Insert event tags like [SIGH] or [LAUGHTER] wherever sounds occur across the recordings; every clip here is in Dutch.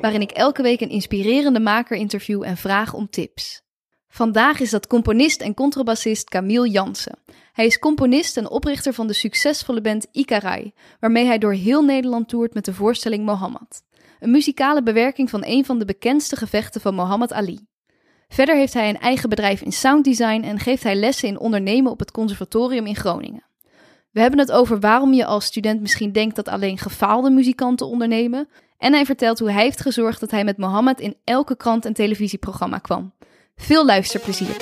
waarin ik elke week een inspirerende maker interview en vraag om tips. Vandaag is dat componist en contrabassist Camille Jansen. Hij is componist en oprichter van de succesvolle band Ikarai, waarmee hij door heel Nederland toert met de voorstelling Mohammed. Een muzikale bewerking van een van de bekendste gevechten van Muhammad Ali. Verder heeft hij een eigen bedrijf in sounddesign en geeft hij lessen in ondernemen op het conservatorium in Groningen. We hebben het over waarom je als student misschien denkt dat alleen gefaalde muzikanten ondernemen. En hij vertelt hoe hij heeft gezorgd dat hij met Mohammed in elke krant en televisieprogramma kwam. Veel luisterplezier.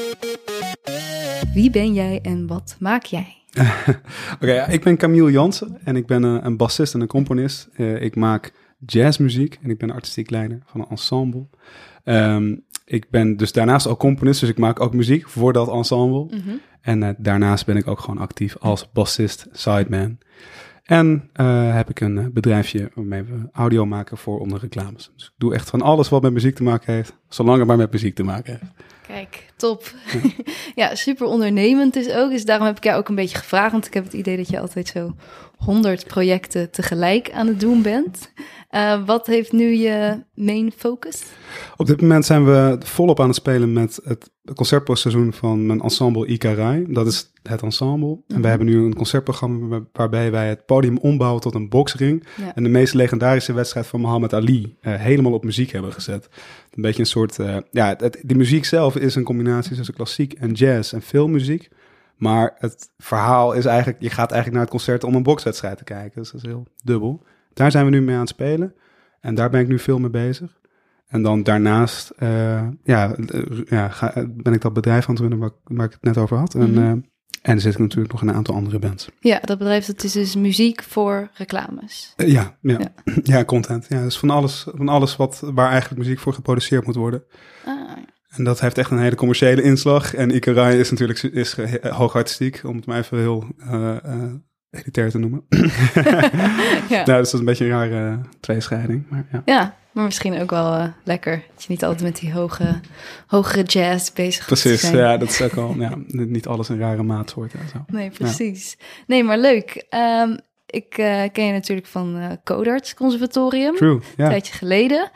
Wie ben jij en wat maak jij? [LAUGHS] Oké, ik ben Camille Jansen en ik ben een, een bassist en een componist. Uh, ik maak jazzmuziek en ik ben artistiek leider van een ensemble. Um, ik ben dus daarnaast ook componist, dus ik maak ook muziek voor dat ensemble. Mm -hmm. En uh, daarnaast ben ik ook gewoon actief als bassist, sideman. En uh, heb ik een bedrijfje waarmee we audio maken voor onder reclames. Dus ik doe echt van alles wat met muziek te maken heeft, zolang het maar met muziek te maken heeft. Kijk, top. [LAUGHS] Ja. super ondernemend is ook. Dus daarom heb ik jou ook een beetje gevraagd. Want ik heb het idee dat je altijd zo honderd projecten tegelijk aan het doen bent. Uh, wat heeft nu je main focus? Op dit moment zijn we volop aan het spelen met het concertpostseizoen van mijn ensemble Ikarai. Dat is het ensemble. Mm -hmm. En wij hebben nu een concertprogramma waarbij wij het podium ombouwen tot een boxring. Ja. En de meest legendarische wedstrijd van Muhammad Ali uh, helemaal op muziek hebben gezet. Een beetje een soort, uh, ja, het, die muziek zelf is een combinatie tussen klassiek en jazz en filmmuziek. Maar het verhaal is eigenlijk, je gaat eigenlijk naar het concert om een bokswedstrijd te kijken. Dus dat is heel dubbel. Daar zijn we nu mee aan het spelen. En daar ben ik nu veel mee bezig. En dan daarnaast uh, ja, uh, ja, ga, ben ik dat bedrijf aan het runnen waar, waar ik het net over had. En, mm -hmm. uh, en er zit natuurlijk nog een aantal andere bands. Ja, dat bedrijf dat is dus muziek voor reclames. ja, ja. ja. [LAUGHS] ja content. Ja, dus van alles, van alles wat, waar eigenlijk muziek voor geproduceerd moet worden. Ah, ja. En dat heeft echt een hele commerciële inslag. En Ikarai is natuurlijk is hoog artistiek, om het maar even heel uh, uh, elitair te noemen. [LAUGHS] ja. Nou, dus dat is een beetje een rare tweescheiding. Maar ja. ja, maar misschien ook wel uh, lekker. Dat je niet altijd met die hoge, hogere jazz bezig bent. Precies, ja, dat is ook al, ja, [LAUGHS] niet alles een rare maat wordt. En zo. Nee, precies. Ja. Nee, maar leuk. Um, ik uh, ken je natuurlijk van uh, Codarts Conservatorium. True. Een tijdje geleden.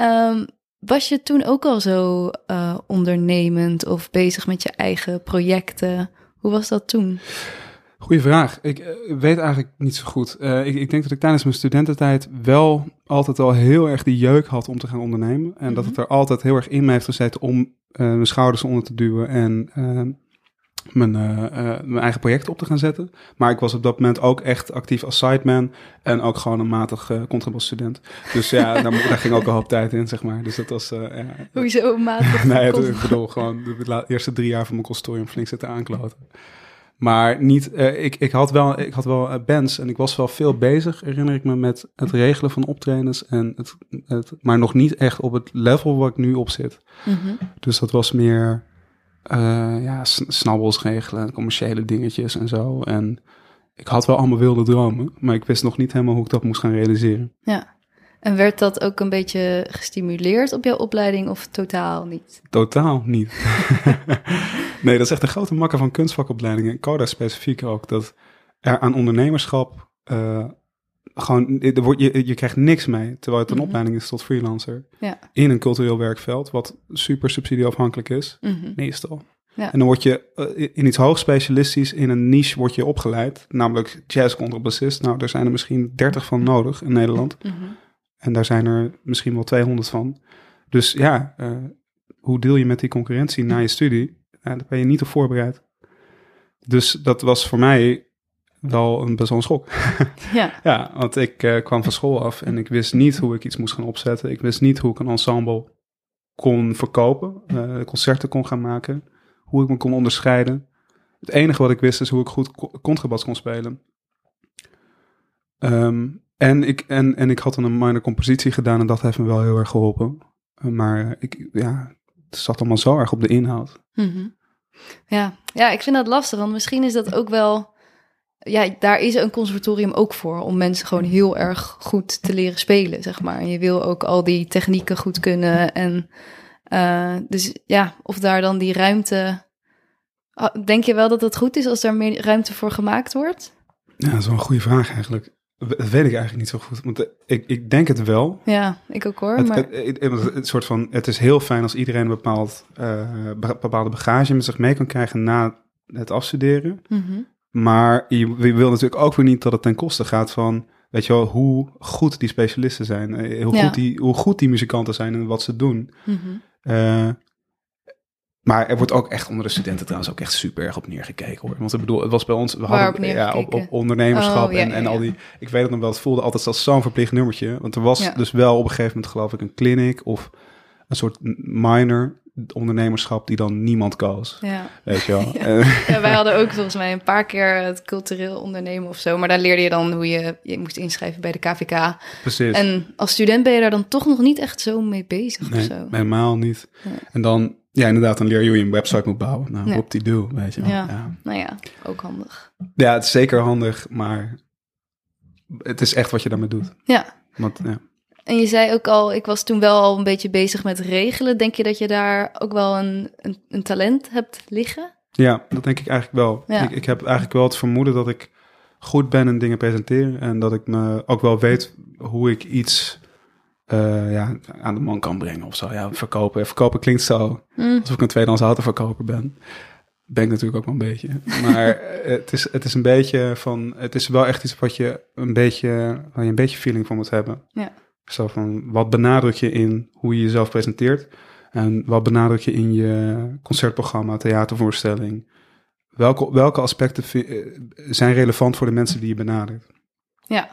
Um, was je toen ook al zo uh, ondernemend of bezig met je eigen projecten? Hoe was dat toen? Goeie vraag. Ik uh, weet eigenlijk niet zo goed. Uh, ik, ik, denk dat ik tijdens mijn studententijd wel altijd al heel erg die jeuk had om te gaan ondernemen. En mm -hmm. dat het er altijd heel erg in me heeft gezeten om mijn schouders onder te duwen en mijn, mijn eigen project op te gaan zetten. Maar ik was op dat moment ook echt actief als sideman en ook gewoon een matig contrabasstudent. Dus ja, [LAUGHS] daar, daar, ging ook een hoop tijd in, zeg maar. Dus dat was... ja, Hoezo matig? [LAUGHS] nee, het, ik bedoel gewoon de eerste drie jaar van mijn consortium flink zitten aankloten. Maar niet, ik, ik had wel, ik had wel bands en ik was wel veel bezig, herinner ik me, met het regelen van optredens. En het, het, maar nog niet echt op het level waar ik nu op zit. Mm -hmm. Dus dat was meer uh, ja, snabbels regelen, commerciële dingetjes en zo. En ik had wel allemaal wilde dromen, maar ik wist nog niet helemaal hoe ik dat moest gaan realiseren. Ja. En werd dat ook een beetje gestimuleerd op jouw opleiding of totaal niet? Totaal niet. [LAUGHS] nee, dat is echt een grote makker van kunstvakopleidingen, en Coda specifiek ook, dat er aan ondernemerschap uh, gewoon, er wordt, je, je krijgt niks mee, terwijl het een mm -hmm. opleiding is tot freelancer. Ja. In een cultureel werkveld, wat super subsidieafhankelijk is, mm -hmm. meestal. Ja. En dan word je uh, in iets hoog specialistisch, in een niche word je opgeleid, namelijk jazz contrabassist. Nou, daar zijn er misschien 30 van nodig in Nederland. Mm -hmm. En daar zijn er misschien wel 200 van. Dus ja, uh, hoe deel je met die concurrentie na je studie? Daar ben je niet op voorbereid. Dus dat was voor mij wel een best wel een schok. Ja. [LAUGHS] ja, want ik uh, kwam van school af en ik wist niet hoe ik iets moest gaan opzetten. Ik wist niet hoe ik een ensemble kon verkopen, uh, concerten kon gaan maken, hoe ik me kon onderscheiden. Het enige wat ik wist is hoe ik goed contrabas kon spelen. Um, en, ik, en, en ik had dan een minor compositie gedaan en dat heeft me wel heel erg geholpen. Uh, maar ik, ja, het zat allemaal zo erg op de inhoud. Mhm. Ja. ja, ik vind dat lastig, want misschien is dat ook wel... Ja, daar is een conservatorium ook voor, om mensen gewoon heel erg goed te leren spelen, zeg maar. En je wil ook al die technieken goed kunnen en... eh, dus ja, of daar dan die ruimte... Ah, Denk je wel dat het goed is als daar meer ruimte voor gemaakt wordt? Ja, dat is wel een goede vraag eigenlijk. Dat weet ik eigenlijk niet zo goed. Want eh, ik, ik denk het wel. Ja, ik ook hoor. Het, maar... het, het, het- het soort van, het is heel fijn als iedereen een bepaald, eh, be- bepaalde bagage met zich mee kan krijgen na het afstuderen. Mhm. Maar je, je wil natuurlijk ook weer niet dat het ten koste gaat van, weet je wel, hoe goed die specialisten zijn. eh, Hoe, Ja. goed, die, hoe goed die muzikanten zijn en wat ze doen. Eh, maar er wordt ook echt onder de studenten trouwens ook echt super erg op neergekeken hoor. Want ik bedoel, het was bij ons, we hadden ja, op, neergekeken? op ondernemerschap Oh, ja, en, ja, en al ja. die. Ik weet het nog wel, het voelde altijd als zo'n verplicht nummertje. Want er was Ja. dus wel op een gegeven moment geloof ik een clinic of een soort minor ondernemerschap die dan niemand koos. Ja. Weet je wel. [LAUGHS] Ja. [LAUGHS] Ja, wij hadden ook volgens mij een paar keer het cultureel ondernemen of zo. Maar daar leerde je dan hoe je je moest inschrijven bij de KVK. precies. En als student ben je daar dan toch nog niet echt zo mee bezig of nee, zo. helemaal niet. En dan, ja inderdaad, dan leer je hoe je een website moet bouwen. Nou, Ja. op die do, weet je wel. Ja. ja. Nou ja, ook handig. Ja, het is zeker handig, maar het is echt wat je daarmee doet. Ja. Want, ja. En je zei ook al, ik was toen wel al een beetje bezig met regelen. Denk je dat je daar ook wel een, een, een talent hebt liggen? ja, dat denk ik eigenlijk wel. Ja. Ik, ik heb eigenlijk wel het vermoeden dat ik goed ben in dingen presenteren. En dat ik me ook wel weet hoe ik iets eh, ja, aan de man kan brengen of zo. Ja, verkopen. Verkopen klinkt zo Hm. alsof ik een tweedehands autoverkoper ben. Ben ik natuurlijk ook wel een beetje. Maar [LAUGHS] het, is, het is een beetje van... Het is wel echt iets wat je een beetje... Waar je een beetje feeling van moet hebben. Ja. Zo van, wat benadruk je in hoe je jezelf presenteert? En wat benadruk je in je concertprogramma, theatervoorstelling? Welke, welke aspecten eh, zijn relevant voor de mensen die je benadert? Ja.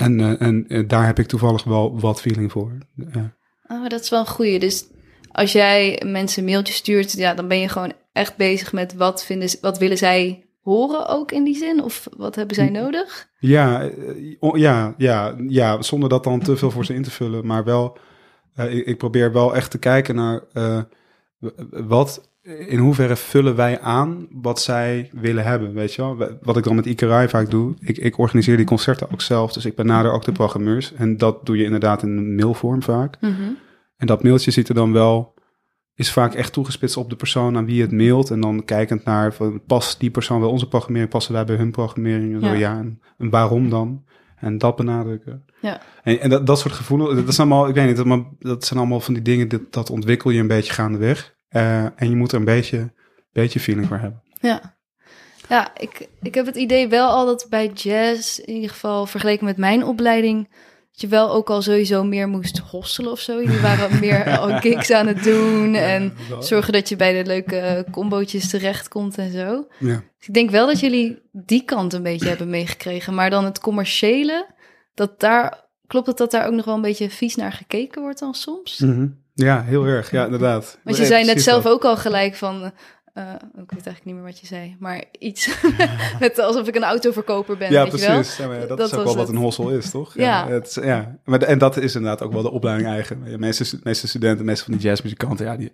En, eh, en eh, daar heb ik toevallig wel wat feeling voor. Ja. Oh, dat is wel een goeie. Dus als jij mensen een mailtje stuurt, ja, dan ben je gewoon echt bezig met wat, vinden, wat willen zij horen ook in die zin? Of wat hebben zij nodig? Ja, eh, ja, ja, ja, zonder dat dan te veel voor ze in te vullen. Maar wel, ik, ik probeer wel echt te kijken naar wat, in hoeverre vullen wij aan wat zij willen hebben, weet je wel? Wat ik dan met Ikerai vaak doe, ik, ik organiseer die concerten ook zelf, dus ik benader ook de programmeurs. En dat doe je inderdaad in een mailvorm vaak. Mhm. En dat mailtje ziet er dan wel, is vaak echt toegespitst op de persoon aan wie het mailt. En dan kijkend naar, van, past die persoon bij onze programmering, passen wij bij hun programmering? En zo, Ja. en waarom dan? En dat benadrukken. Ja. En, en dat, dat soort gevoelens, dat, zijn allemaal, ik weet niet, dat, maar dat zijn allemaal van die dingen, dat, dat ontwikkel je een beetje gaandeweg. Eh en je moet er een beetje, beetje feeling voor hebben. Ja. Ja, ik, ik heb het idee wel al dat bij jazz, in ieder geval vergeleken met mijn opleiding, dat je wel ook al sowieso meer moest hosselen of zo. Jullie [LAUGHS] waren meer al gigs aan het doen en zorgen dat je bij de leuke combootjes terechtkomt en zo. Ja. Dus ik denk wel dat jullie die kant een beetje hebben meegekregen. Maar dan het commerciële, dat daar, klopt het dat daar ook nog wel een beetje vies naar gekeken wordt dan soms? Mhm. Ja, heel erg. Ja, inderdaad. Want je Ja, zei net precies zelf dat. ook al gelijk van... eh, ik weet eigenlijk niet meer wat je zei, maar iets [LAUGHS] met alsof ik een autoverkoper ben, Ja, weet je wel? precies. Ja, ja, dat, Dat is ook wel wat het. een hossel is, toch? Ja. het, is- ja. Maar, de- en dat is inderdaad ook wel de opleiding eigen. De meeste, stu- meeste studenten, meeste van die jazzmuzikanten, ja, die,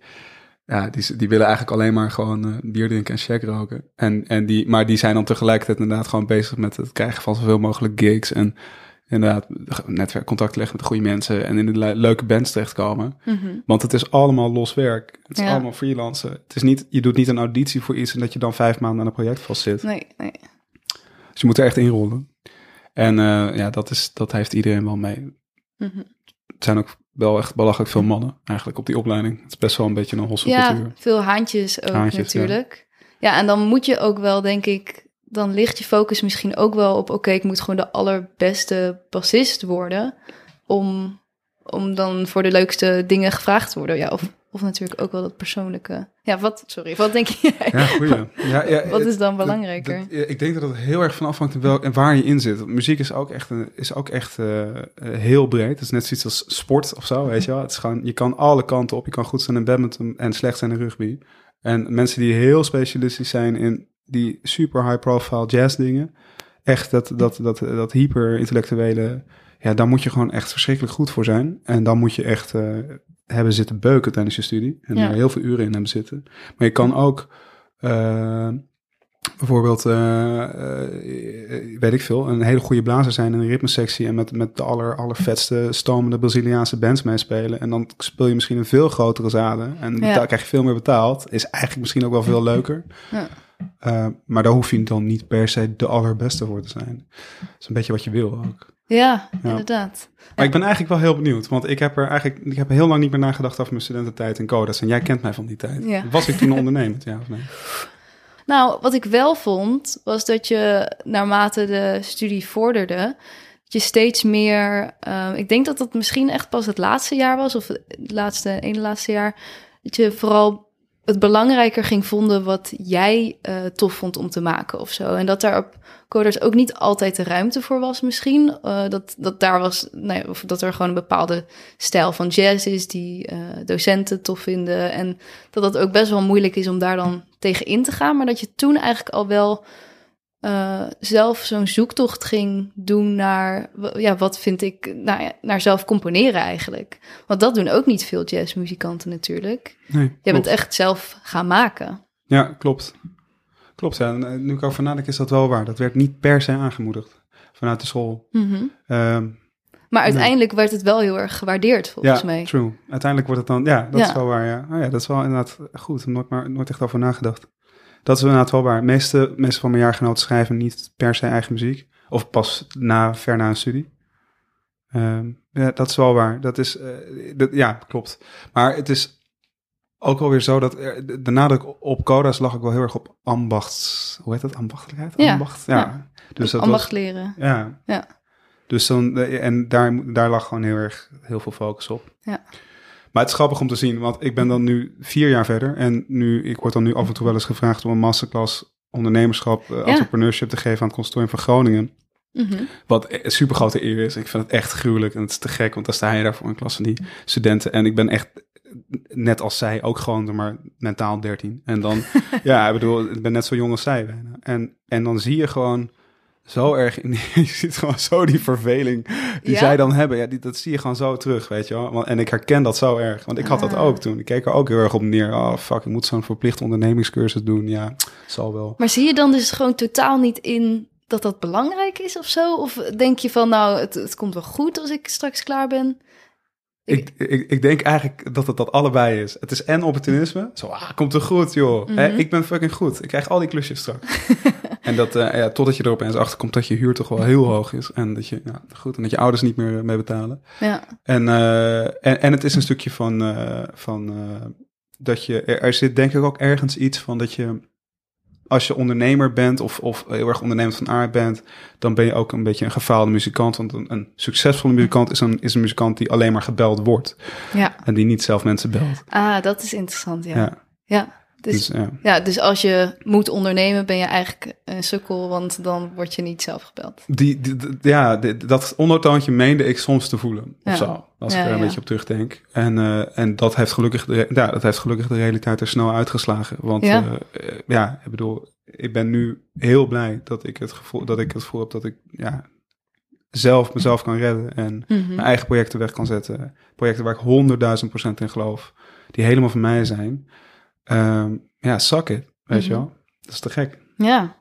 ja, die, die willen eigenlijk alleen maar gewoon eh, bier drinken en check roken. En, en die, maar die zijn dan tegelijkertijd inderdaad gewoon bezig met het krijgen van zoveel mogelijk gigs. En inderdaad netwerkcontact leggen met goede mensen en in de le- leuke bands terechtkomen. Mhm. Want het is allemaal los werk. Het is Ja. allemaal freelancen. Het is niet, je doet niet een auditie voor iets en dat je dan vijf maanden aan een project vastzit. Nee, nee. Dus je moet er echt inrollen. En eh, ja, dat, is, dat heeft iedereen wel mee. Mhm. Het zijn ook wel echt belachelijk veel mannen eigenlijk op die opleiding. Het is best wel een beetje een hosselcultuur. Ja, veel haantjes ook Haantjes, ja. natuurlijk. Ja. en dan moet je ook wel, denk ik... Dan ligt je focus misschien ook wel op... Oké, ik moet gewoon de allerbeste bassist worden... om, om dan voor de leukste dingen gevraagd te worden. Ja, of, of natuurlijk ook wel dat persoonlijke... Ja, wat, sorry, wat denk jij? Ja, goeie. [LAUGHS] Ja, ja, Wat is dan belangrijker? dat- ik denk dat het heel erg van afhangt en waar je in zit. Want Muziek is ook echt, een, is ook echt eh, eh, heel breed. Het is net zoiets als sport of zo, weet je wel. Het is gewoon, je kan alle kanten op. Je kan goed zijn in badminton en slecht zijn in rugby. En mensen die heel specialistisch zijn in die super high profile jazz dingen. Echt dat, dat, dat, dat hyper intellectuele. Ja, daar moet je gewoon echt verschrikkelijk goed voor zijn. En dan moet je echt eh, hebben zitten beuken tijdens je studie. En Ja. er heel veel uren in hebben zitten. Maar je kan ook eh, bijvoorbeeld, eh, weet ik veel, een hele goede blazer zijn in een ritmesectie en met, met de aller, allervetste stomende Braziliaanse bands meespelen. En dan speel je misschien een veel grotere zaden en Ja. daar krijg je veel meer betaald. Is eigenlijk misschien ook wel veel leuker. Ja. Eh, maar daar hoef je dan niet per se de allerbeste voor te zijn. Dat is een beetje wat je wil ook. Ja, Ja. inderdaad. Maar ik ben eigenlijk wel heel benieuwd, want ik heb er eigenlijk ik heb heel lang niet meer nagedacht over mijn studententijd in Codas. En jij kent mij van die tijd. Ja. Was ik toen ondernemend, ja of nee? [LAUGHS] Nou, wat ik wel vond, was dat je naarmate de studie vorderde, dat je steeds meer. eh, ik denk dat dat misschien echt pas het laatste jaar was, of het laatste, ene laatste jaar. Dat je vooral het belangrijker ging vonden wat jij eh, tof vond om te maken of zo. En dat daar op coders ook niet altijd de ruimte voor was, misschien. Eh, dat, dat daar was, ja, of dat er gewoon een bepaalde stijl van jazz is die eh, docenten tof vinden. En dat dat ook best wel moeilijk is om daar dan tegen in te gaan. Maar dat je toen eigenlijk al wel eh, zelf zo'n zoektocht ging doen naar, ja, wat vind ik, nou ja, naar zelf componeren eigenlijk. Want dat doen ook niet veel jazzmuzikanten natuurlijk. Nee, Jij klopt. bent echt zelf gaan maken. Ja, klopt. Klopt, ja. En, eh, nu ik over nadenk is dat wel waar. Dat werd niet per se aangemoedigd vanuit de school. Mhm. Ehm, Maar uiteindelijk werd het wel heel erg gewaardeerd, volgens ja, mij. true. Uiteindelijk wordt het dan... Ja, dat Ja. is wel waar, ja. Oh ja, dat is wel inderdaad goed. Nooit, maar, nooit echt over nagedacht. Dat is inderdaad wel waar. De meeste, meeste van mijn jaargenoten schrijven niet per se eigen muziek. Of pas na, ver na een studie. Ehm, ja, dat is wel waar. Dat is... eh, dat, ja, klopt. Maar het is ook alweer zo dat er- de, nadruk op codas lag ook wel heel erg op ambachts... Hoe heet dat? Ambachtelijkheid? Ja, Ambacht? Ja. ja. Dus dat Ambacht was, leren. ja. Ja. Dus dan, en daar, daar lag gewoon heel erg heel veel focus op. Ja. Maar het is grappig om te zien, want ik ben dan nu vier jaar verder. En nu, ik word dan nu af en toe wel eens gevraagd om een masterclass ondernemerschap, eh, entrepreneurship te geven aan het consortium van Groningen. Mhm. Wat een super grote eer is. Ik vind het echt gruwelijk en het is te gek, want dan sta je daar voor een klas van die studenten. En ik ben echt, net als zij, ook gewoon maar mentaal 13. En dan, [LAUGHS] ja, ik bedoel, ik ben net zo jong als zij bijna. En, en dan zie je gewoon zo erg, in die, [LAUGHS] je ziet gewoon zo die verveling die Ja? zij dan hebben. Ja, die, dat zie je gewoon zo terug, weet je wel. En ik herken dat zo erg, want ik had dat Ah. ook toen. Ik keek er ook heel erg op neer. Oh, fuck, ik moet zo'n verplicht ondernemingscursus doen. Ja, zal wel. Maar zie je dan dus gewoon totaal niet in dat dat belangrijk is of zo? Of denk je van, nou, het, het komt wel goed als ik straks klaar ben? Ik, ik, ik denk eigenlijk dat het dat allebei is. Het is en opportunisme. Zo, ah, komt er goed, joh. Hè, Mhm. ik ben fucking goed. Ik krijg al die klusjes straks. [LAUGHS] en dat, eh, ja, totdat je er opeens achter komt dat je huur toch wel heel hoog is. En dat je, ja, goed, en dat je ouders niet meer mee betalen. Ja, En, eh, en, en het is een stukje van, eh, van eh, dat je, er, er zit denk ik ook ergens iets van dat je, als je ondernemer bent of, of heel erg ondernemend van aard bent, dan ben je ook een beetje een gefaalde muzikant. Want een, een succesvolle muzikant is een, is een muzikant die alleen maar gebeld wordt ja. en die niet zelf mensen belt. Ah, dat is interessant, ja. Ja, Ja, Dus, dus ja. ja, dus als je moet ondernemen, ben je eigenlijk een sukkel, want dan word je niet zelf gebeld. Die, ja, die- dat ondertoontje meende ik soms te voelen. Ja. Of zo, als Ja, ik er een beetje op terugdenk. En, eh, en dat, heeft gelukkig de, ja, dat heeft gelukkig de realiteit er snel uitgeslagen. Want Ja. ja, ja ik bedoel, ik ben nu heel blij dat ik het gevoel, dat ik het gevoel heb dat ik ja, zelf mezelf kan redden. En Mhm. mijn eigen projecten weg kan zetten. Projecten waar ik honderdduizend procent in geloof. Die helemaal van mij zijn. Ehm, ja, suck it, weet je Mhm. wel. Dat is te gek. Ja.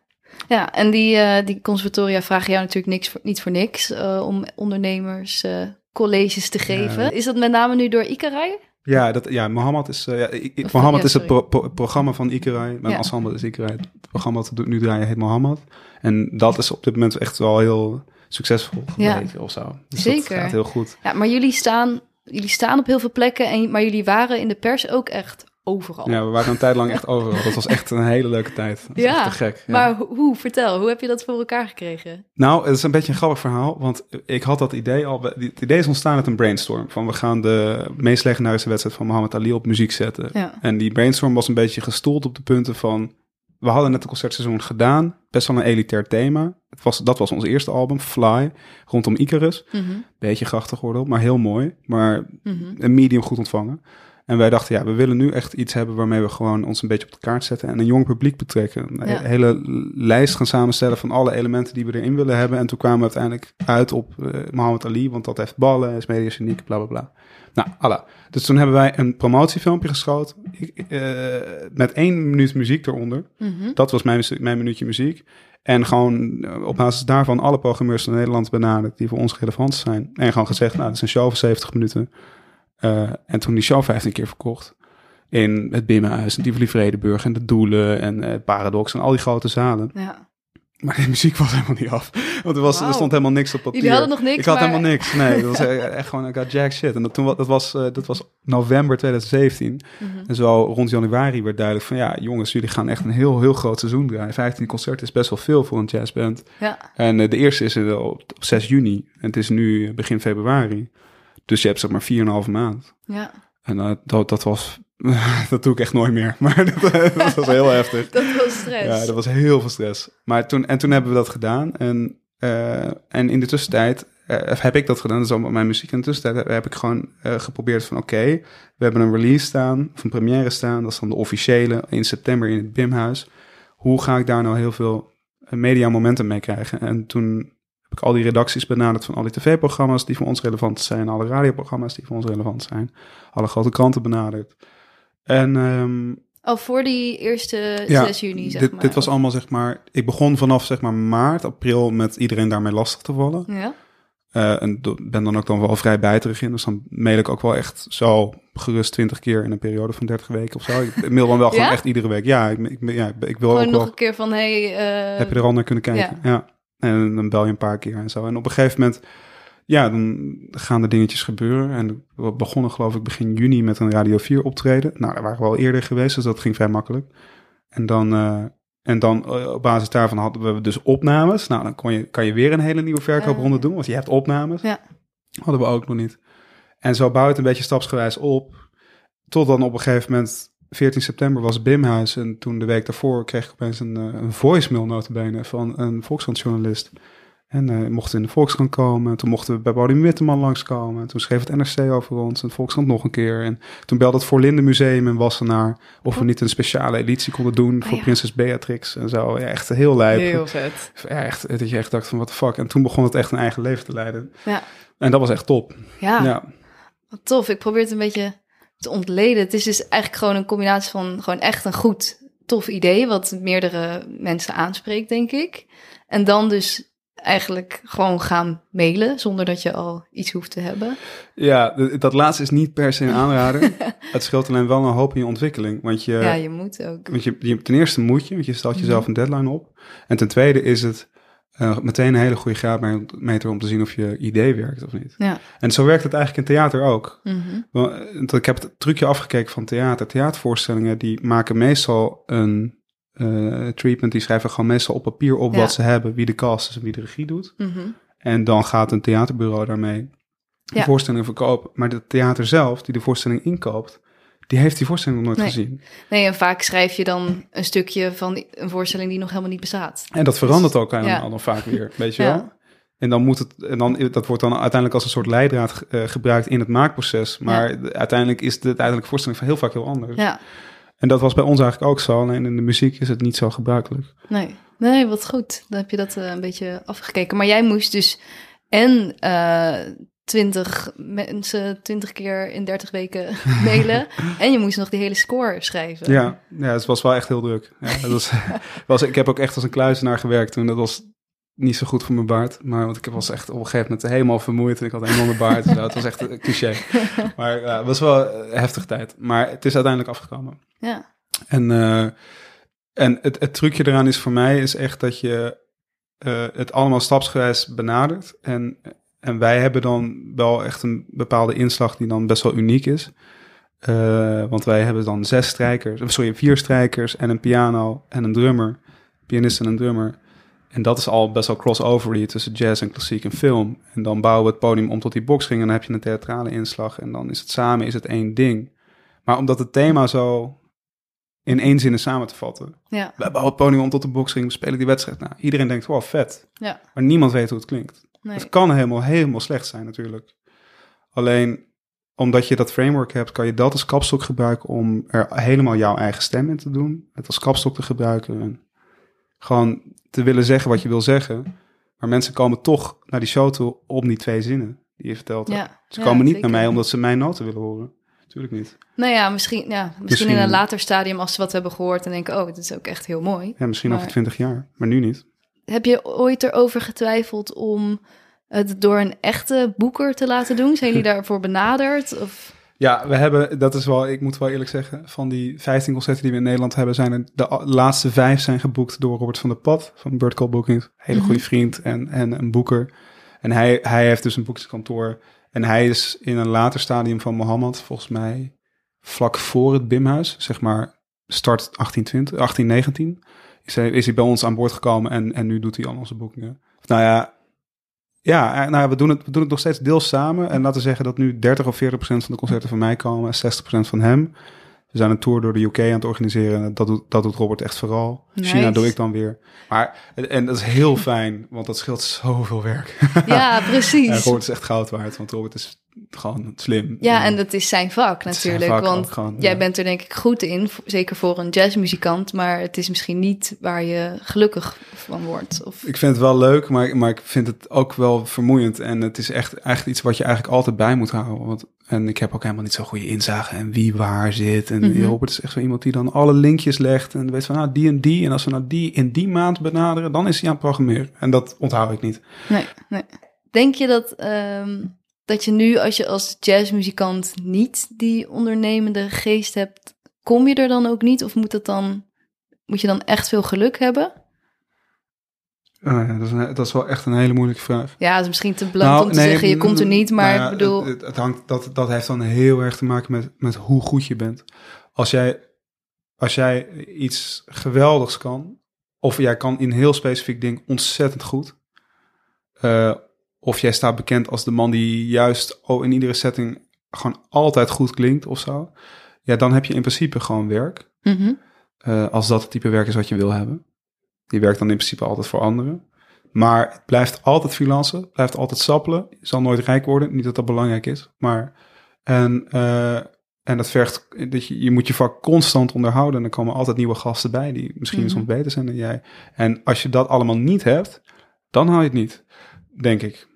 Ja, en die, eh, die conservatoria vragen jou natuurlijk niks voor, niet voor niks eh, om ondernemers eh, colleges te geven. Ja. Is dat met name nu door Icarij? Ja, dat, ja Mohammed is, ja, ik- ik- Of- Mohammed ja, is het sorry. pro- pro- programma van Ikerij. Mijn Ja. ensemble is Ikerij. Het programma dat we nu draaien heet Mohammed. En dat is op dit moment echt wel heel succesvol Ja. gebleken of zo. Dus Zeker. dat gaat heel goed. Ja, maar jullie staan, jullie staan op heel veel plekken, en, maar jullie waren in de pers ook echt overal. Ja, we waren een tijd lang echt overal. Dat was echt een hele leuke tijd. Dat Ja, te gek. Ja. Maar ho- hoe, vertel, hoe heb je dat voor elkaar gekregen? Nou, het is een beetje een grappig verhaal, want ik had dat idee al. Het idee is ontstaan uit een brainstorm. Van we gaan de meest legendarische wedstrijd van Mohammed Ali op muziek zetten. Ja. En die brainstorm was een beetje gestoeld op de punten van. We hadden net een concertseizoen gedaan, best wel een elitair thema. Het was, dat was ons eerste album, Fly, rondom Icarus. Mhm, Beetje grachtengordel, maar heel mooi. Maar mhm. een medium goed ontvangen. En wij dachten, ja, we willen nu echt iets hebben waarmee we gewoon ons een beetje op de kaart zetten en een jong publiek betrekken. Een Ja. hele lijst gaan samenstellen van alle elementen die we erin willen hebben. En toen kwamen we uiteindelijk uit op eh Mohammed Ali, want dat heeft ballen, is mediageniek, bla bla bla. Nou, Allah. Dus toen hebben wij een promotiefilmpje geschoten ik, eh, met één minuut muziek eronder. Mhm. Dat was mijn, mijn minuutje muziek. En gewoon eh, op basis daarvan alle programmeurs van Nederland benaderd die voor ons relevant zijn. En gewoon gezegd, nou, dat is een show van 70 minuten. Eh, en toen die show 15 keer verkocht. In het Bimmenhuis, en Tivoli Vredeburg en de Doelen en eh, Paradox en al die grote zalen. Ja. Maar die muziek was helemaal niet af. Want er, was, er stond helemaal niks op papier. Jullie hadden nog niks, Ik had maar- helemaal niks. Nee, dat was [LAUGHS] e- echt gewoon, ik had jack shit. En dat, toen, dat, was, eh, dat was november 2017. Mhm. En zo rond januari werd duidelijk van... ja, jongens, jullie gaan echt een heel, heel groot seizoen draaien. 15 concerten is best wel veel voor een jazzband. Ja. En de eerste is er op, op 6 juni. En het is nu begin februari. Dus je hebt zeg maar 4,5 maand. ja. En eh, dat, dat was... [LAUGHS] dat doe ik echt nooit meer. [LAUGHS] Maar dat, dat was heel heftig. Dat was stress. Ja, dat was heel veel stress. Maar toen, en toen hebben we dat gedaan. En, eh, en in de tussentijd eh, heb ik dat gedaan. Is allemaal mijn muziek. In de tussentijd heb ik gewoon eh, geprobeerd van... oké, we hebben een release staan, of een première staan. Dat is dan de officiële in september in het Bimhuis. Hoe ga ik daar nou heel veel eh, media momentum mee krijgen? En toen heb ik al die redacties benaderd van al die tv-programma's... die voor ons relevant zijn. Alle radioprogramma's die voor ons relevant zijn. Alle grote kranten benaderd. En... ehm, Al voor die eerste Ja, 6 juni, zeg dit, maar. dit was allemaal zeg maar. Ik begon vanaf zeg maar maart, april met iedereen daarmee lastig te vallen. Ja? Eh, en ben dan ook dan wel vrij bijterig in. Dus dan mail ik ook wel echt zo gerust 20 keer in een periode van 30 weken of zo. Ik mail dan wel [LAUGHS] gewoon echt iedere week. Ja, ik, ik, ja, ik, wil Gewoon ook nog wel. een keer van, hey, eh, Heb je er al naar kunnen kijken? Ja. En dan bel je een paar keer en zo. En op een gegeven moment, ja, dan gaan er dingetjes gebeuren. En we begonnen geloof ik begin juni met een Radio 4 optreden. Nou, daar waren we al eerder geweest, dus dat ging vrij makkelijk. En dan, eh, en dan eh, op basis daarvan hadden we dus opnames. Nou, dan kon je, kan je weer een hele nieuwe verkoopronde Ah. doen, want je hebt opnames. Ja. Hadden we ook nog niet. En zo bouwt het een beetje stapsgewijs op. Tot dan op een gegeven moment, 14 september was Bimhuis. En toen de week daarvoor kreeg ik opeens een, eh, een voicemail notabene van een Volkskrant-journalist. En eh mochten in de Volkskrant komen. Toen mochten we bij Bodem Witteman langskomen. En toen schreef het NRC over ons en de Volkskrant nog een keer. En toen belde het Voorlinde Museum in Wassenaar... of we niet een speciale editie konden doen voor Oh ja. prinses Beatrix en zo. Ja, echt heel lijp. Heel vet. Ja, echt, dat je echt dacht van, what the fuck. En toen begon het echt een eigen leven te leiden. Ja. En dat was echt top. Ja, Ja, wat tof. Ik probeer het een beetje te ontleden. Het is dus eigenlijk gewoon een combinatie van gewoon echt een goed, tof idee... wat meerdere mensen aanspreekt, denk ik. En dan dus eigenlijk gewoon gaan mailen... zonder dat je al iets hoeft te hebben. ja dat laatste is niet per se een aanrader. [LAUGHS] het scheelt alleen wel een hoop in je ontwikkeling. Want je, ja, je moet ook. want je, je- ten eerste moet je, want je stelt jezelf een deadline op. En ten tweede is het eh, meteen een hele goede graadmeter om te zien of je idee werkt of niet. Ja. En zo werkt het eigenlijk in theater ook. Mhm. Want, eh, Ik heb het trucje afgekeken van theater. Theatervoorstellingen die maken meestal een eh, treatment. Die schrijven gewoon meestal op papier op Ja. wat ze hebben, wie de cast is en wie de regie doet. Mhm. En dan gaat een theaterbureau daarmee de Ja. voorstelling verkopen. Maar het theater zelf, die de voorstelling inkoopt, die heeft die voorstelling nog nooit Nee. gezien. Nee, en vaak schrijf je dan een stukje van een voorstelling die nog helemaal niet bestaat. En dat verandert ook helemaal Ja. dan vaak weer, weet je Ja. wel? En dan moet het, en dan, dat wordt dan uiteindelijk als een soort leidraad eh, gebruikt in het maakproces. Maar de- uiteindelijk is de uiteindelijke voorstelling van heel vaak heel anders. Ja, En dat was bij ons eigenlijk ook zo. Alleen in de muziek is het niet zo gebruikelijk. nee. Nee, wat goed. Dan heb je dat eh, een beetje afgekeken. Maar jij moest dus en twintig mensen twintig keer in 30 weken [LAUGHS] mailen. en je moest nog die hele score schrijven. Ja, ja, het was wel echt heel druk. Ja, dat was, was, ik heb ook echt als een kluizenaar gewerkt toen. Dat was niet zo goed voor mijn baard. Maar want ik was echt op een gegeven moment helemaal vermoeid. En ik had een enorme baard. zo. Het was echt een cliché. [LAUGHS] Maar ja, het was wel een heftige tijd. Maar het is uiteindelijk afgekomen. Ja. En, eh, en het, het trucje eraan is voor mij is echt dat je eh, het allemaal stapsgewijs benadert. En, en wij hebben dan wel echt een bepaalde inslag die dan best wel uniek is. Eh, want wij hebben dan zes strijkers, of sorry, vier strijkers en een piano en een drummer. Pianist en een drummer. En dat is al best wel crossover tussen jazz en klassiek en film. En dan bouwen we het podium om tot die boxring en dan heb je een theatrale inslag. En dan is het samen is het één ding. Maar omdat het thema zo in één zin is samen te vatten. Ja. We bouwen het podium om tot de boxring, we spelen die wedstrijd. Nou, iedereen denkt, wow, vet. Ja. Maar niemand weet hoe het klinkt. Nee. Het kan helemaal, helemaal slecht zijn natuurlijk. Alleen, omdat je dat framework hebt, kan je dat als kapstok gebruiken om er helemaal jouw eigen stem in te doen. Het als kapstok te gebruiken en gewoon te willen zeggen wat je wil zeggen. Maar mensen komen toch naar die show toe om die twee zinnen die je vertelt. Ja, Ze ja, komen niet zeker. naar mij omdat ze mijn noten willen horen. Natuurlijk niet. Nou ja, misschien, ja, misschien, Misschien- in een later stadium als ze wat hebben gehoord en denken, oh, dit is ook echt heel mooi. Ja, misschien Maar- over twintig jaar, maar nu niet. Heb je ooit erover getwijfeld om het door een echte boeker te laten doen? Zijn jullie [LAUGHS] daarvoor benaderd? Of... Ja, we hebben, dat is wel, ik moet wel eerlijk zeggen, van die 15 concerten die we in Nederland hebben, zijn er de laatste vijf zijn geboekt door Robert van der Pad van Bird Call Bookings. Hele Mhm. goede vriend en, en een boeker. En hij, hij heeft dus een boekingskantoor. En hij is in een later stadium van Mohammed, volgens mij vlak voor het Bimhuis, zeg maar start 1820, 1819, is hij, is hij bij ons aan boord gekomen en, en nu doet hij al onze boekingen. Nou ja, ja, eh, nou ja, we, doen het, we doen het nog steeds deels samen. En laten we zeggen dat nu 30 of 40 procent van de concerten van mij komen en 60 procent van hem. We zijn een tour door de UK aan het organiseren. Dat doet, dat doet Robert echt vooral. Nice. China doe ik dan weer. Maar, en, en dat is heel fijn, want dat scheelt zoveel werk. Ja, [LAUGHS] En precies. Robert is echt goud waard, want Robert is gewoon slim. Ja, en dat is zijn vak zijn natuurlijk. vak want gewoon, jij ja. bent er denk ik goed in, zeker voor een jazzmuzikant. Maar het is misschien niet waar je gelukkig van wordt. Of... Ik vind het wel leuk, maar, maar ik vind het ook wel vermoeiend. En het is echt, echt iets wat je eigenlijk altijd bij moet houden. Want, en ik heb ook helemaal niet zo'n goede inzage en wie waar zit. En Mhm. Robert is echt zo iemand die dan alle linkjes legt. En weet van, nou, die en die. En als we nou die in die maand benaderen, dan is hij aan het programmeren. En dat onthoud ik niet. Nee, nee. Denk je dat, ehm, dat je nu, als je als jazzmuzikant niet die ondernemende geest hebt, kom je er dan ook niet? Of moet, het dan, moet je dan echt veel geluk hebben? Ah ja, dat, is een- dat is wel echt een hele moeilijke vraag. Ja, het is misschien te blunt om te zeggen, je komt er niet. Maar Nou ja, ik bedoel, Het, het hangt, dat, dat heeft dan heel erg te maken met, met hoe goed je bent. Als jij, als jij iets geweldigs kan, of jij kan in een heel specifiek ding ontzettend goed, eh, of jij staat bekend als de man die juist oh, in iedere setting gewoon altijd goed klinkt of zo, ja, dan heb je in principe gewoon werk. mhm, Eh, als dat het type werk is wat je wil hebben. Die werkt dan in principe altijd voor anderen. Maar het blijft altijd freelancen, blijft altijd sappelen. Je zal nooit rijk worden, niet dat dat belangrijk is. Maar, en, eh, en dat vergt, dat je, je moet je vak constant onderhouden. En er komen altijd nieuwe gasten bij die misschien Mhm. soms beter zijn dan jij. En als je dat allemaal niet hebt, dan haal je het niet, denk ik.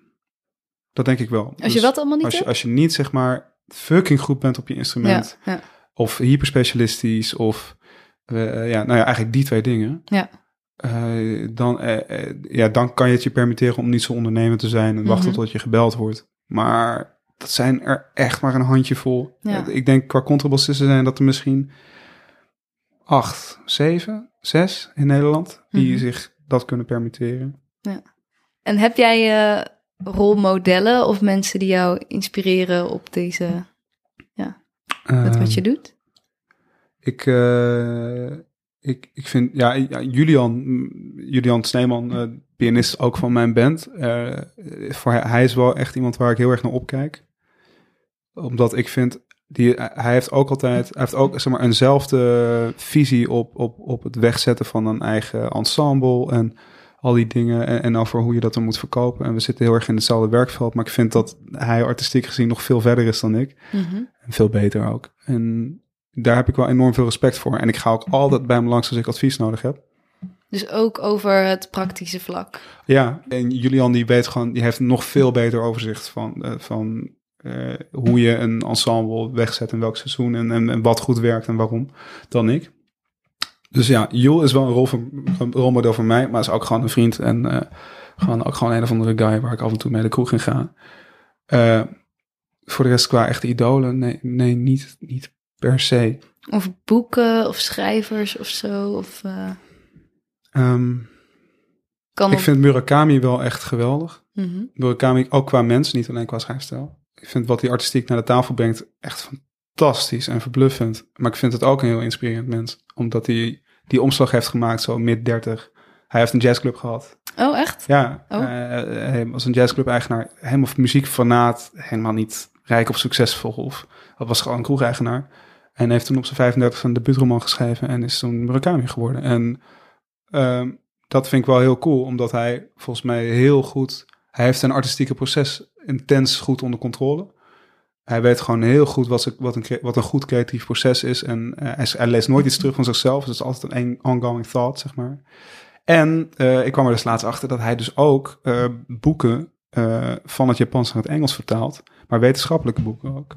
Dat denk ik wel. als je Dus wat allemaal niet als je, hebt? als je niet, zeg maar, fucking goed bent op je instrument Ja, ja, of hyperspecialistisch of eh, ja, nou ja, eigenlijk die twee dingen. Ja. Eh, dan, eh, ja, dan kan je het je permitteren om niet zo ondernemend te zijn en wachten Mhm. tot je gebeld wordt. Maar dat zijn er echt maar een handjevol. Ja. Eh, ik denk qua contrabassisten zijn dat er misschien acht, zeven, zes in Nederland die Mhm. zich dat kunnen permitteren. En heb jij rolmodellen of mensen die jou inspireren op deze, met wat je Ehm, doet? Ik, eh, ik, ik vind, ja, ja, Julian, Julian Sneeman, eh, pianist ook van mijn band. eh, voor hij, hij is wel echt iemand waar ik heel erg naar opkijk. Omdat ik vind, die, hij heeft ook altijd, hij heeft ook zeg maar, eenzelfde visie op, op, op het wegzetten van een eigen ensemble en al die dingen. En, en over hoe je dat dan moet verkopen. En we zitten heel erg in hetzelfde werkveld, maar ik vind dat hij artistiek gezien nog veel verder is dan ik. Mhm. En veel beter ook. En daar heb ik wel enorm veel respect voor. En ik ga ook altijd bij hem langs als ik advies nodig heb. Dus ook over het praktische vlak. Ja, en Julian die weet gewoon, die heeft nog veel beter overzicht van, eh, van eh, hoe je een ensemble wegzet in welk seizoen en, en, en wat goed werkt en waarom dan ik. Dus ja, Jul is wel een, rol een rolmodel voor mij, maar is ook gewoon een vriend en eh, gewoon ook gewoon een of andere guy waar ik af en toe mee de kroeg in ga. Eh, voor de rest qua echte idolen, nee, nee niet, niet per se. Of boeken of schrijvers of zo. Of, kan ik vind Murakami wel echt geweldig. Mhm. Murakami ook qua mens, niet alleen qua schrijfstijl. Ik vind wat hij artistiek naar de tafel brengt echt fantastisch en verbluffend. Maar ik vind het ook een heel inspirerend mens. Omdat hij die omslag heeft gemaakt zo mid 30. Hij heeft een jazzclub gehad. Oh, echt? Ja, Oh. eh, hij was een jazzclub-eigenaar. Helemaal muziekfanaat. Helemaal niet rijk of succesvol. Of, dat was gewoon een kroegeigenaar. En heeft toen op zijn 35 een debuutroman geschreven. En is toen Murakami geworden. En ehm, dat vind ik wel heel cool. Omdat hij volgens mij heel goed... Hij heeft zijn artistieke proces intens goed onder controle. Hij weet gewoon heel goed wat, ze, wat, een, wat een goed creatief proces is. En eh, hij, hij leest nooit iets terug van zichzelf. Dus het is altijd een ongoing thought, zeg maar. En eh, ik kwam er dus laatst achter dat hij dus ook eh, boeken van het Japans naar het Engels vertaalt. Maar wetenschappelijke boeken ook.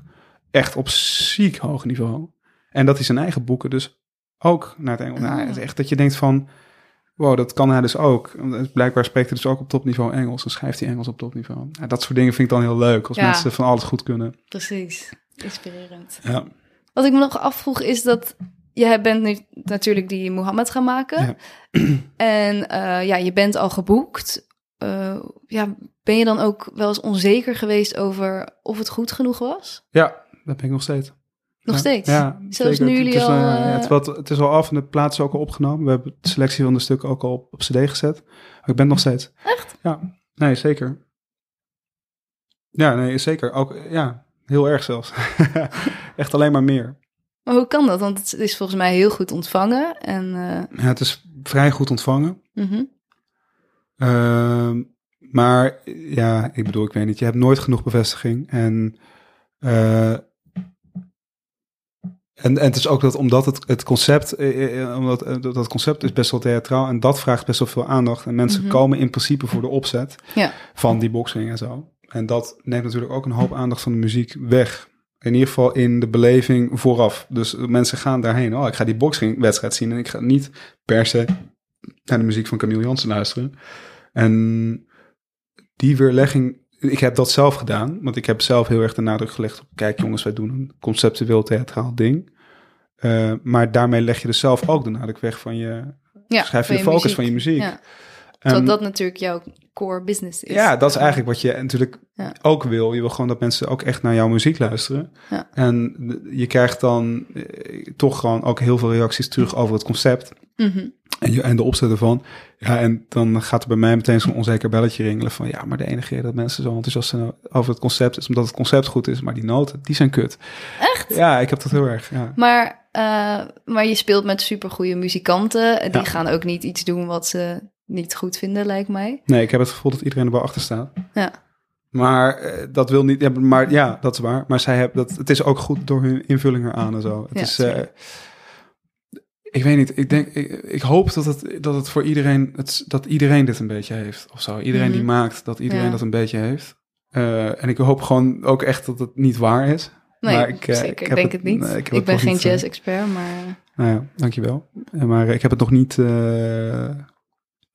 Echt op ziek hoog niveau. En dat hij zijn eigen boeken dus ook naar het Engels. Nou, het is echt dat je denkt van... Wow, dat kan hij dus ook. Blijkbaar spreekt hij dus ook op topniveau Engels. Dan schrijft hij Engels op topniveau. Ja, dat soort dingen vind ik dan heel leuk. Als Ja. mensen van alles goed kunnen. Precies. Inspirerend. Ja. Wat ik me nog afvroeg is dat jij bent nu natuurlijk die Mohammed gaan maken. Ja. [CLEARS THROAT] En eh, ja, je bent al geboekt. Eh, ja, ben je dan ook wel eens onzeker geweest over of het goed genoeg was? ja, dat ben ik nog steeds. Nog Ja. steeds? Ja, Zelfs nu Het jullie is, al... eh, ja, eh, het, is wat, het is al af en de plaats is ook al opgenomen. We hebben de selectie van de stukken ook al op, op cd gezet. Maar ik ben nog steeds. Echt? Ja, nee, zeker. Ja, nee, zeker. Ook, ja, heel erg zelfs. [LAUGHS] Echt alleen maar meer. Maar hoe kan dat? Want het is volgens mij heel goed ontvangen. En, eh, Ja, het is vrij goed ontvangen. mhm. Ehm, maar ja, ik bedoel, ik weet niet. Je hebt nooit genoeg bevestiging. En, en, en het is ook dat omdat het, het concept, eh, eh, omdat eh, dat dat concept is best wel theatraal en dat vraagt best wel veel aandacht. En mensen Mhm. komen in principe voor de opzet Ja. van die boxing en zo. En dat neemt natuurlijk ook een hoop aandacht van de muziek weg. In ieder geval in de beleving vooraf. Dus mensen gaan daarheen. Oh, ik ga die boxingwedstrijd zien en ik ga niet per se naar de muziek van Camille Jansen luisteren. En die weerlegging, ik heb dat zelf gedaan, want ik heb zelf heel erg de nadruk gelegd op, kijk jongens, wij doen een conceptueel theatraal ding. Eh, maar daarmee leg je dus zelf ook de nadruk weg van je, ja, schrijf je de focus muziek. van je muziek. Ja. En- Terwijl dat natuurlijk jouw core business is. ja, dat is eigenlijk wat je natuurlijk Ja. ook wil. Je wil gewoon dat mensen ook echt naar jouw muziek luisteren. Ja. En je krijgt dan eh, toch gewoon ook heel veel reacties terug over het concept. Mhm. En, je, en de opzet ervan. Ja, en dan gaat er bij mij meteen zo'n onzeker belletje ringelen van... ja, maar de enige reden dat mensen zo enthousiast zijn over het concept... is omdat het concept goed is, maar die noten, die zijn kut. Echt? Ja, ik heb dat heel erg, ja. Maar, eh, maar je speelt met supergoeie muzikanten. en Die Ja. gaan ook niet iets doen wat ze niet goed vinden, lijkt mij. Nee, ik heb het gevoel dat iedereen er wel achter staat. Ja. Maar eh, dat wil niet... Ja, maar ja, dat is waar. Maar zij hebben dat, het is ook goed door hun invulling eraan en zo. Het Ja, is... tuurlijk. Ik weet niet, ik denk, ik, ik hoop dat het, dat het voor iedereen, het, dat iedereen dit een beetje heeft of zo. Iedereen die Mhm. maakt, dat iedereen Ja. dat een beetje heeft. Eh, en ik hoop gewoon ook echt dat het niet waar is. Nee, Maar ik, eh, zeker. ik denk het- het, niet. nee, ik ben geen eh, jazz-expert, maar... Nou ja, dankjewel. Maar ik heb het nog niet,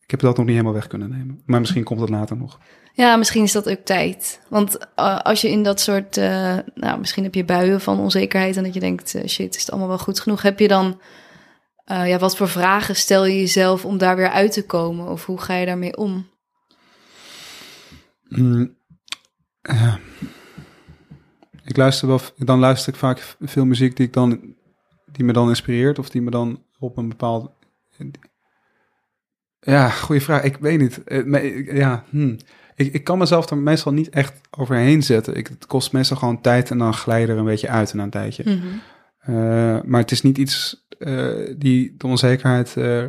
ik heb dat nog niet helemaal weg kunnen nemen. Maar misschien komt het later nog. Ja, misschien is dat ook tijd. Want als je in dat soort... nou, misschien heb je buien van onzekerheid... en dat je denkt, shit, is het allemaal wel goed genoeg? Heb je dan... eh, ja, wat voor vragen stel je jezelf om daar weer uit te komen? Of hoe ga je daarmee om? Mm, ja. Ik luister wel, dan luister ik vaak veel muziek die ik dan, die me dan inspireert of die me dan op een bepaald. Ja, goede vraag. Ik weet niet. Eh, Ja, hm. ik, ik kan mezelf er meestal niet echt overheen zetten. Ik, het kost meestal gewoon tijd en dan glij je er een beetje uit na een tijdje. Eh, maar het is niet iets eh, die de onzekerheid. eh,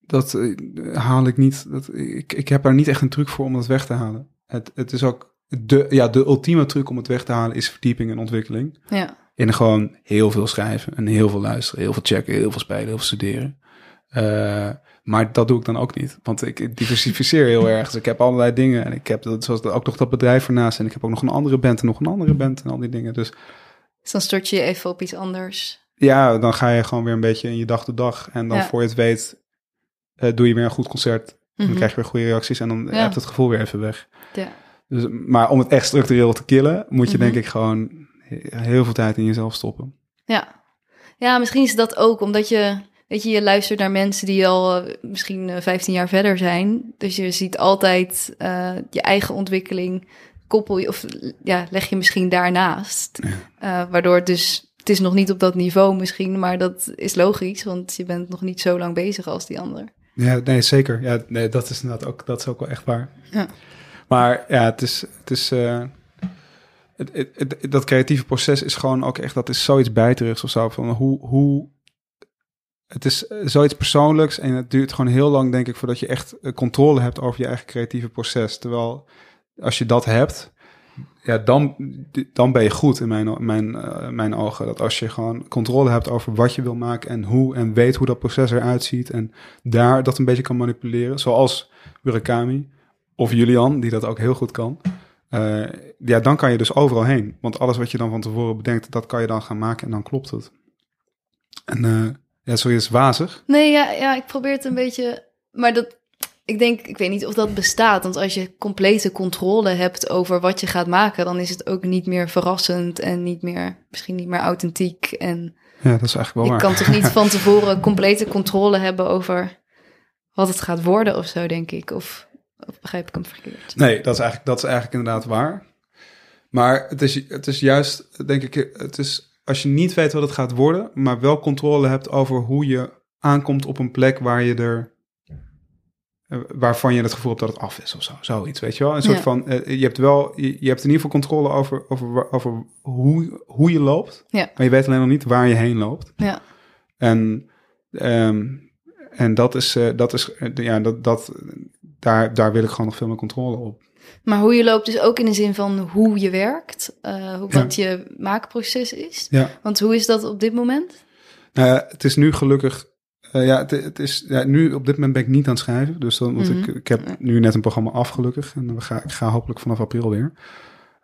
dat eh, haal ik niet. Dat, ik, ik heb daar niet echt een truc voor om dat weg te halen. Het, het is ook de, ja, de ultieme truc om het weg te halen is verdieping en ontwikkeling. Ja, In gewoon heel veel schrijven en heel veel luisteren, heel veel checken, heel veel spelen, heel veel studeren. Eh, maar dat doe ik dan ook niet, want ik diversificeer heel erg. Dus ik heb allerlei dingen en ik heb dat, zoals ook nog dat bedrijf ernaast en ik heb ook nog een andere band en nog een andere band en al die dingen. Dus dus dan stort je je even op iets anders. ja, dan ga je gewoon weer een beetje in je dag tot dag. En dan Ja. voor je het weet, eh, doe je weer een goed concert. En dan Mhm. krijg je weer goede reacties en dan Ja. hebt het gevoel weer even weg. Ja. Dus, maar om het echt structureel te killen, moet je Mhm. denk ik gewoon he- heel veel tijd in jezelf stoppen. Ja. ja, misschien is dat ook omdat je, weet je, je luistert naar mensen die al eh, misschien eh, 15 jaar verder zijn. Dus je ziet altijd eh, je eigen ontwikkeling, koppel je, of ja, leg je misschien daarnaast. Eh, waardoor het dus, het is nog niet op dat niveau misschien, maar dat is logisch, want je bent nog niet zo lang bezig als die ander. Ja, nee, zeker. Ja, nee, dat is inderdaad ook, dat is ook wel echt waar. Ja. Maar ja, het is, het is eh, het, het, het- dat creatieve proces is gewoon ook echt, dat is zoiets bijterigs of zo. Van hoe, hoe, het is eh, zoiets persoonlijks en het duurt gewoon heel lang, denk ik, voordat je echt controle hebt over je eigen creatieve proces. Terwijl als je dat hebt, ja, dan, dan ben je goed in mijn, mijn, uh, mijn ogen. Dat als je gewoon controle hebt over wat je wil maken en hoe en weet hoe dat proces eruit ziet en daar dat een beetje kan manipuleren, zoals Murakami of Julian, die dat ook heel goed kan. Uh, ja, dan kan je dus overal heen. Want alles wat je dan van tevoren bedenkt, dat kan je dan gaan maken en dan klopt het. En uh, ja, sorry, is wazig. Nee, ja, ja, ik probeer het een beetje. Maar dat, ik denk, ik weet niet of dat bestaat. Want als je complete controle hebt over wat je gaat maken, dan is het ook niet meer verrassend en niet meer, misschien niet meer authentiek. En ja, dat is eigenlijk wel je waar. kan toch niet [LAUGHS] van tevoren complete controle hebben over wat het gaat worden of zo, denk ik. Of, of begrijp ik hem verkeerd? Nee, dat is eigenlijk, dat is eigenlijk inderdaad waar. Maar het is, het is juist, denk ik, het is als je niet weet wat het gaat worden, maar wel controle hebt over hoe je aankomt op een plek waar je er waarvan je het gevoel hebt dat het af is of zo. Zoiets, weet je wel? Een soort Ja. van, eh, je hebt wel, je, je hebt in ieder geval controle over, over, over hoe, hoe je loopt. Ja. Maar je weet alleen nog niet waar je heen loopt. Ja. En, ehm, en dat is, eh, dat is eh, ja, dat, dat, daar, daar wil ik gewoon nog veel meer controle op. Maar hoe je loopt dus ook in de zin van hoe je werkt, eh, hoe, wat je maakproces is. Ja. Want hoe is dat op dit moment? Nou het is nu gelukkig. Eh, ja, het, het is, ja, nu op dit moment ben ik niet aan het schrijven. Dus dan, want Mhm. ik, ik heb nu net een programma af, gelukkig. En we ga, ik ga hopelijk vanaf april weer.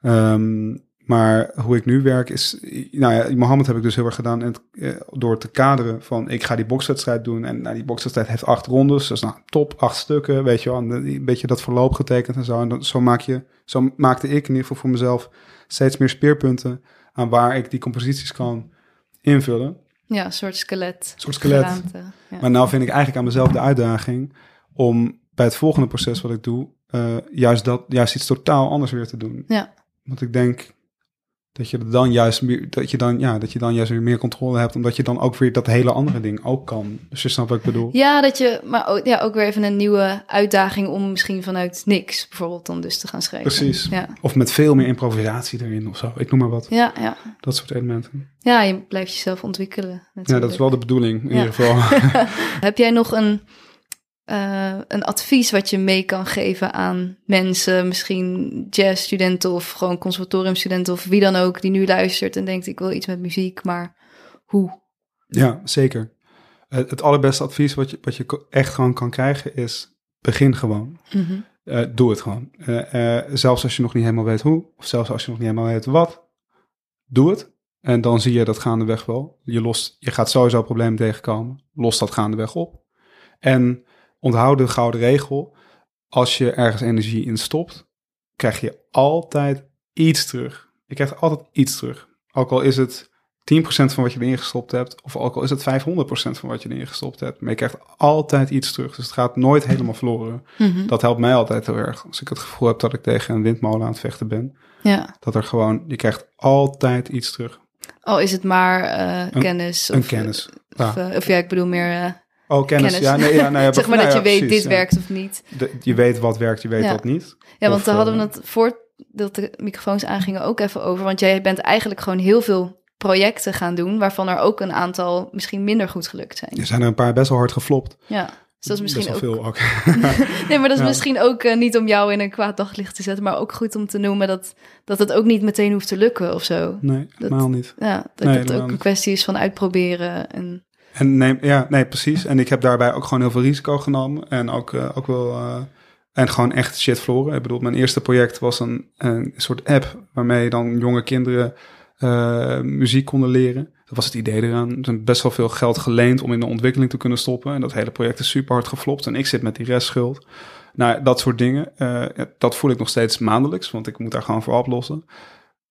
Ehm, maar hoe ik nu werk is... Nou ja, Mohammed heb ik dus heel erg gedaan en het, eh, door te kaderen van... ik ga die bokswedstrijd doen en nou, die bokswedstrijd heeft acht rondes. Dus nou, top, acht stukken, weet je wel. En een beetje dat verloop getekend en zo. En dan, zo, maak je, zo maakte ik in ieder geval voor mezelf steeds meer speerpunten... aan waar ik die composities kan invullen. Ja, een soort skelet. Een soort skelet. Ja. Maar nou vind ik eigenlijk aan mezelf de uitdaging om bij het volgende proces wat ik doe, eh, juist, dat, juist iets totaal anders weer te doen. Ja. Want ik denk dat je dan juist meer, dat je dan, ja, dat je dan juist weer meer controle hebt, omdat je dan ook weer dat hele andere ding ook kan. Dus je snapt wat ik bedoel. Ja, dat je, maar ook, ja, ook weer even een nieuwe uitdaging om misschien vanuit niks bijvoorbeeld dan dus te gaan schrijven. Precies. Ja, Of met veel meer improvisatie erin of zo. Ik noem maar wat. ja, ja. Dat soort elementen. ja je blijft jezelf ontwikkelen. Ja, Natuurlijk. dat is wel de bedoeling in Ja. ieder geval. [LAUGHS] [LAUGHS] Heb jij nog een, eh, een advies wat je mee kan geven aan mensen, misschien jazzstudenten of gewoon conservatoriumstudenten of wie dan ook, die nu luistert en denkt ik wil iets met muziek, maar hoe? Ja, zeker. Eh, het allerbeste advies wat je, wat je echt gewoon kan krijgen is begin gewoon. Mhm. Eh, doe het gewoon. Zelfs als je nog niet helemaal weet hoe, of zelfs als je nog niet helemaal weet wat, doe het. En dan zie je dat gaandeweg wel. Je, lost, je gaat sowieso problemen tegenkomen. Los dat gaandeweg op. En onthoud de gouden regel. Als je ergens energie in stopt, krijg je altijd iets terug. Je krijgt altijd iets terug. Ook al is het 10% van wat je erin gestopt hebt, of ook al is het 500% van wat je erin gestopt hebt. Maar je krijgt altijd iets terug. Dus het gaat nooit helemaal verloren. Mhm. Dat helpt mij altijd heel erg. Als ik het gevoel heb dat ik tegen een windmolen aan het vechten ben. Ja, Dat er gewoon, je krijgt altijd iets terug. al is het maar eh, kennis. Een of, kennis. Of, Ja. eh, of ja, ik bedoel meer, eh, Oh, kennis. kennis. Ja, nee, ja, nou ja, [LAUGHS] zeg maar nou dat je weet precies, dit werkt of niet. De- je weet wat werkt, je weet wat niet. Ja, want daar hadden we eh, het voor dat de microfoons aangingen ook even over. Want jij bent eigenlijk gewoon heel veel projecten gaan doen, waarvan er ook een aantal misschien minder goed gelukt zijn. Er zijn er een paar best wel hard geflopt. Ja, dus dat is misschien ook. wel veel ook. [LAUGHS] Nee, maar dat is Ja. misschien ook eh, niet om jou in een kwaad daglicht te zetten, maar ook goed om te noemen dat, dat het ook niet meteen hoeft te lukken of zo. Nee, helemaal niet. Ja, dat Nee, het ook een kwestie is van uitproberen. En, En nee, ja, nee, precies. En ik heb daarbij ook gewoon heel veel risico genomen. En ook, eh, ook wel. eh, en gewoon echt shit verloren. Ik bedoel, mijn eerste project was een, een soort app waarmee dan jonge kinderen eh, muziek konden leren. Dat was het idee eraan. Er is best wel veel geld geleend om in de ontwikkeling te kunnen stoppen. En dat hele project is super hard geflopt. En ik zit met die restschuld. Nou, dat soort dingen. dat voel ik nog steeds maandelijks, want ik moet daar gewoon voor oplossen.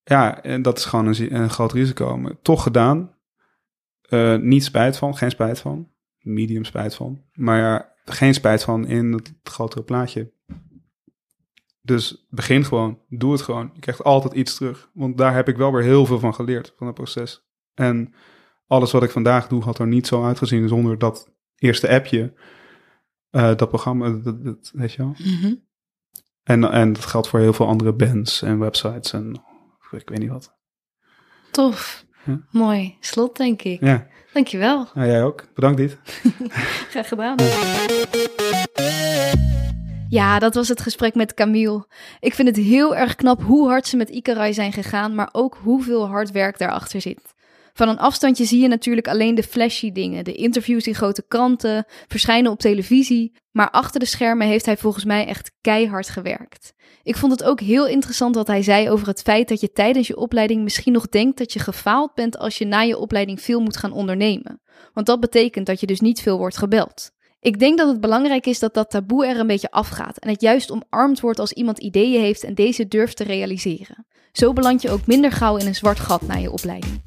Ja, en dat is gewoon een, een groot risico. Maar toch gedaan. Eh, niet spijt van, geen spijt van. Medium spijt van. Maar ja, geen spijt van in het grotere plaatje. Dus begin gewoon. Doe het gewoon. Je krijgt altijd iets terug. Want daar heb ik wel weer heel veel van geleerd, van het proces. En alles wat ik vandaag doe, had er niet zo uitgezien zonder dat eerste appje. eh, dat programma, dat, dat, weet je wel. En, en dat geldt voor heel veel andere bands en websites en ik weet niet wat. Tof. Ja. Mooi. Slot, denk ik. Ja, Dankjewel. nou, jij ook. Bedankt dit. [LAUGHS] Graag gedaan. Ja, dat was het gesprek met Camille. Ik vind het heel erg knap hoe hard ze met Ikarai zijn gegaan, maar ook hoeveel hard werk daarachter zit. Van een afstandje zie je natuurlijk alleen de flashy dingen, de interviews in grote kranten, verschijnen op televisie, maar achter de schermen heeft hij volgens mij echt keihard gewerkt. Ik vond het ook heel interessant wat hij zei over het feit dat je tijdens je opleiding misschien nog denkt dat je gefaald bent als je na je opleiding veel moet gaan ondernemen. Want dat betekent dat je dus niet veel wordt gebeld. Ik denk dat het belangrijk is dat dat taboe er een beetje afgaat en het juist omarmd wordt als iemand ideeën heeft en deze durft te realiseren. Zo beland je ook minder gauw in een zwart gat na je opleiding.